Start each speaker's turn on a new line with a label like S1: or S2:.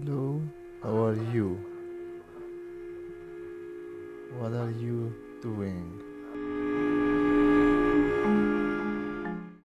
S1: Hello, how are you? What are you doing?